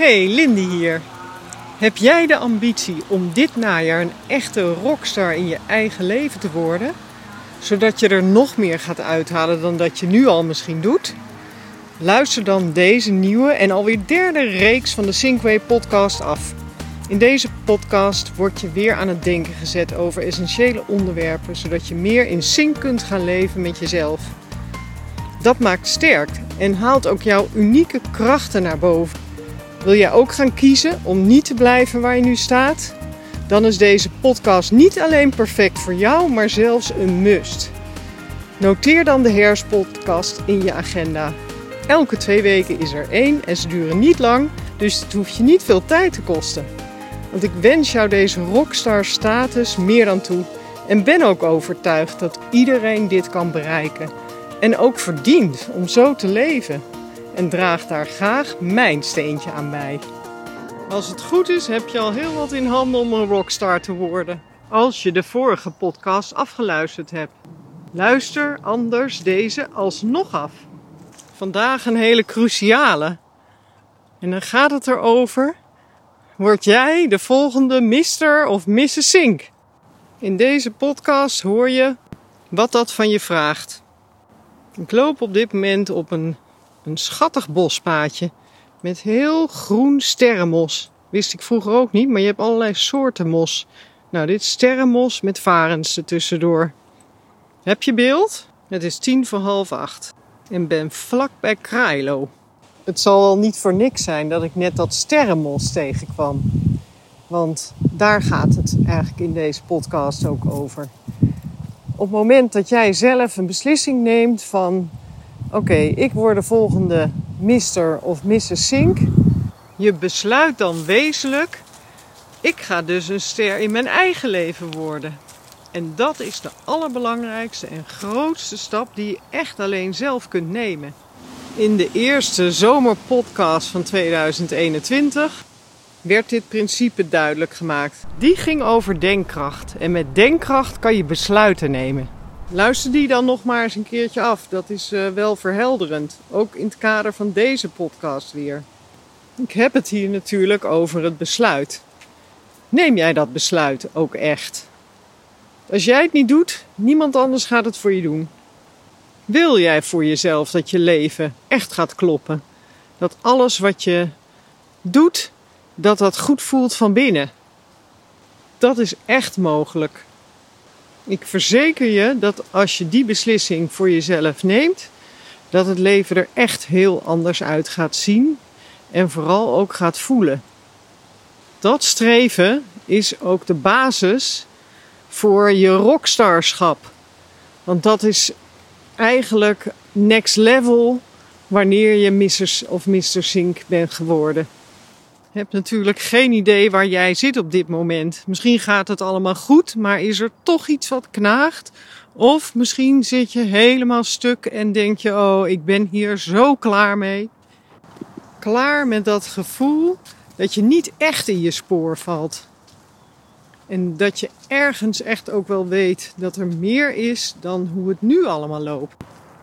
Hey, Lindy hier. Heb jij de ambitie om dit najaar een echte rockstar in je eigen leven te worden? Zodat je er nog meer gaat uithalen dan dat je nu al misschien doet? Luister dan deze nieuwe en alweer derde reeks van de Sinkway podcast af. In deze podcast word je weer aan het denken gezet over essentiële onderwerpen, zodat je meer in sync kunt gaan leven met jezelf. Dat maakt sterk en haalt ook jouw unieke krachten naar boven. Wil jij ook gaan kiezen om niet te blijven waar je nu staat? Dan is deze podcast niet alleen perfect voor jou, maar zelfs een must. Noteer dan de Herspodcast in je agenda. Elke twee weken is er één en ze duren niet lang, dus het hoeft je niet veel tijd te kosten. Want ik wens jou deze rockstar status meer dan toe en ben ook overtuigd dat iedereen dit kan bereiken en ook verdient om zo te leven. En draag daar graag mijn steentje aan bij. Als het goed is, heb je al heel wat in handen om een rockstar te worden. Als je de vorige podcast afgeluisterd hebt. Luister anders deze alsnog af. Vandaag een hele cruciale. En dan gaat het erover: word jij de volgende Mr. of Mrs. Sink? In deze podcast hoor je wat dat van je vraagt. Ik loop op dit moment op een, een schattig bospaadje met heel groen sterrenmos. Wist ik vroeger ook niet, maar je hebt allerlei soorten mos. Nou, dit sterrenmos met varens ertussendoor. Heb je beeld? Het is tien voor half acht en ben vlak bij Krailo. Het zal wel niet voor niks zijn dat ik net dat sterrenmos tegenkwam. Want daar gaat het eigenlijk in deze podcast ook over op het moment dat jij zelf een beslissing neemt van oké, ik word de volgende Mr. of Mrs. Sink. Je besluit dan wezenlijk, ik ga dus een ster in mijn eigen leven worden. En dat is de allerbelangrijkste en grootste stap die je echt alleen zelf kunt nemen. In de eerste zomerpodcast van 2021 werd dit principe duidelijk gemaakt. Die ging over denkkracht. En met denkkracht kan je besluiten nemen. Luister die dan nog maar eens een keertje af. Dat is uh, wel verhelderend. Ook in het kader van deze podcast weer. Ik heb het hier natuurlijk over het besluit. Neem jij dat besluit ook echt? Als jij het niet doet, niemand anders gaat het voor je doen. Wil jij voor jezelf dat je leven echt gaat kloppen? Dat alles wat je doet dat dat goed voelt van binnen. Dat is echt mogelijk. Ik verzeker je dat als je die beslissing voor jezelf neemt, dat het leven er echt heel anders uit gaat zien en vooral ook gaat voelen. Dat streven is ook de basis voor je rockstarschap. Want dat is eigenlijk next level wanneer je Mrs. of Mr. Sink bent geworden. Hebt natuurlijk geen idee waar jij zit op dit moment. Misschien gaat het allemaal goed, maar is er toch iets wat knaagt? Of misschien zit je helemaal stuk en denk je: Oh, ik ben hier zo klaar mee. Klaar met dat gevoel dat je niet echt in je spoor valt. En dat je ergens echt ook wel weet dat er meer is dan hoe het nu allemaal loopt.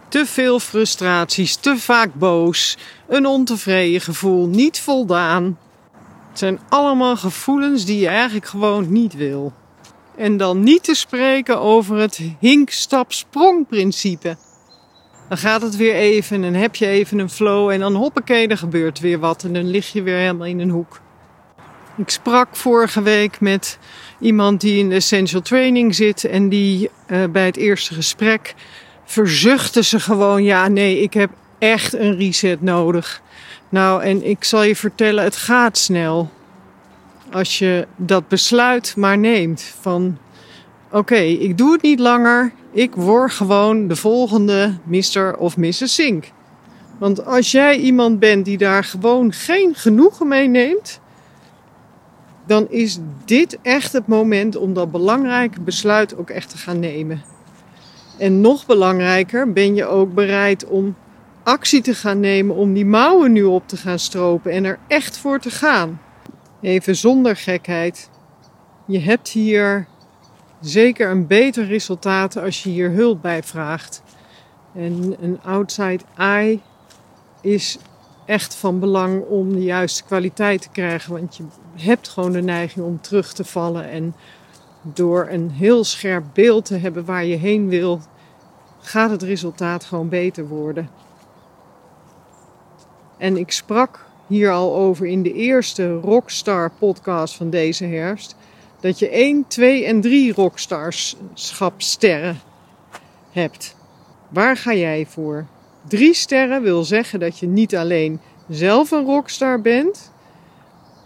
Te veel frustraties, te vaak boos, een ontevreden gevoel, niet voldaan. Het zijn allemaal gevoelens die je eigenlijk gewoon niet wil. En dan niet te spreken over het hink-stap-sprong-principe. Dan gaat het weer even en heb je even een flow en dan hoppakee, er gebeurt weer wat en dan lig je weer helemaal in een hoek. Ik sprak vorige week met iemand die in de Essential Training zit en die uh, bij het eerste gesprek verzuchtte ze gewoon: ja, nee, ik heb echt een reset nodig. Nou, en ik zal je vertellen, het gaat snel. Als je dat besluit maar neemt van oké, ik doe het niet langer. Ik word gewoon de volgende Mr. of Mrs. Sink. Want als jij iemand bent die daar gewoon geen genoegen mee neemt, dan is dit echt het moment om dat belangrijke besluit ook echt te gaan nemen. En nog belangrijker, ben je ook bereid om actie te gaan nemen om die mouwen nu op te gaan stropen en er echt voor te gaan. Even zonder gekheid. Je hebt hier zeker een beter resultaat als je hier hulp bij vraagt. En een outside eye is echt van belang om de juiste kwaliteit te krijgen. Want je hebt gewoon de neiging om terug te vallen. En door een heel scherp beeld te hebben waar je heen wil, gaat het resultaat gewoon beter worden. En ik sprak hier al over in de eerste Rockstar podcast van deze herfst. Dat je 1, 2 en 3 rockstarschapsterren hebt. Waar ga jij voor? Drie sterren wil zeggen dat je niet alleen zelf een rockstar bent,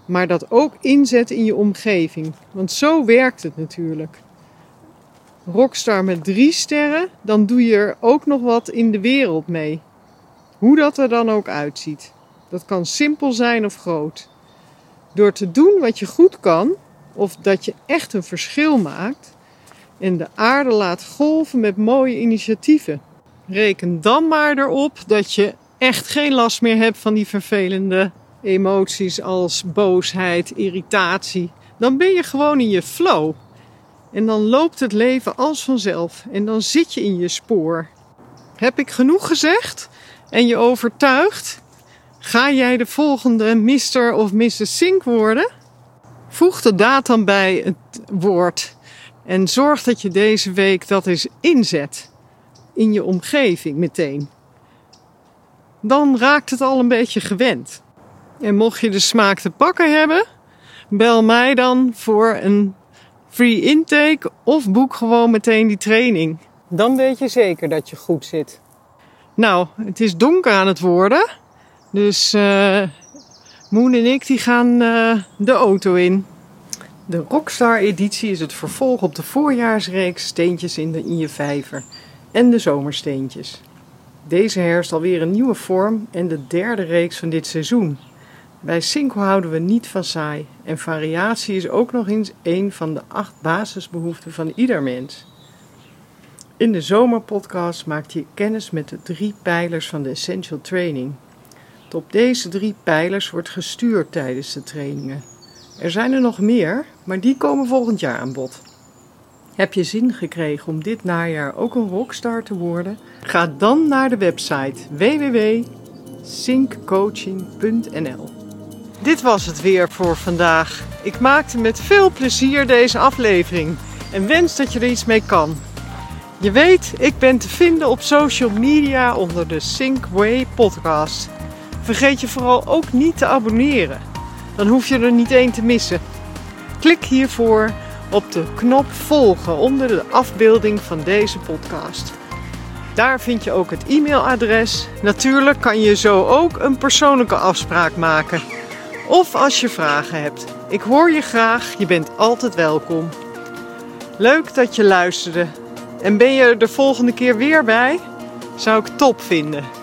maar dat ook inzet in je omgeving. Want zo werkt het natuurlijk. Rockstar met drie sterren, dan doe je er ook nog wat in de wereld mee. Hoe dat er dan ook uitziet. Dat kan simpel zijn of groot. Door te doen wat je goed kan, of dat je echt een verschil maakt en de aarde laat golven met mooie initiatieven. Reken dan maar erop dat je echt geen last meer hebt van die vervelende emoties als boosheid, irritatie. Dan ben je gewoon in je flow. En dan loopt het leven als vanzelf. En dan zit je in je spoor. Heb ik genoeg gezegd en je overtuigd? Ga jij de volgende Mr. of Mrs. Sink worden? Voeg de daad dan bij het woord en zorg dat je deze week dat eens inzet in je omgeving meteen. Dan raakt het al een beetje gewend. En mocht je de smaak te pakken hebben, bel mij dan voor een free intake of boek gewoon meteen die training. Dan weet je zeker dat je goed zit. Nou, het is donker aan het worden. Dus uh, Moon en ik die gaan uh, de auto in. De Rockstar editie is het vervolg op de voorjaarsreeks Steentjes in, de, in je vijver en de zomersteentjes. Deze herfst alweer een nieuwe vorm en de derde reeks van dit seizoen. Bij Cinco houden we niet van saai en variatie is ook nog eens een van de acht basisbehoeften van ieder mens. In de zomerpodcast maakt je kennis met de drie pijlers van de Essential Training. Op deze drie pijlers wordt gestuurd tijdens de trainingen. Er zijn er nog meer, maar die komen volgend jaar aan bod. Heb je zin gekregen om dit najaar ook een rockstar te worden? Ga dan naar de website www.synccoaching.nl. Dit was het weer voor vandaag. Ik maakte met veel plezier deze aflevering en wens dat je er iets mee kan. Je weet, ik ben te vinden op social media onder de Synkway podcast. Vergeet je vooral ook niet te abonneren. Dan hoef je er niet één te missen. Klik hiervoor op de knop volgen onder de afbeelding van deze podcast. Daar vind je ook het e-mailadres. Natuurlijk kan je zo ook een persoonlijke afspraak maken. Of als je vragen hebt. Ik hoor je graag, je bent altijd welkom. Leuk dat je luisterde. En ben je er de volgende keer weer bij? Zou ik top vinden.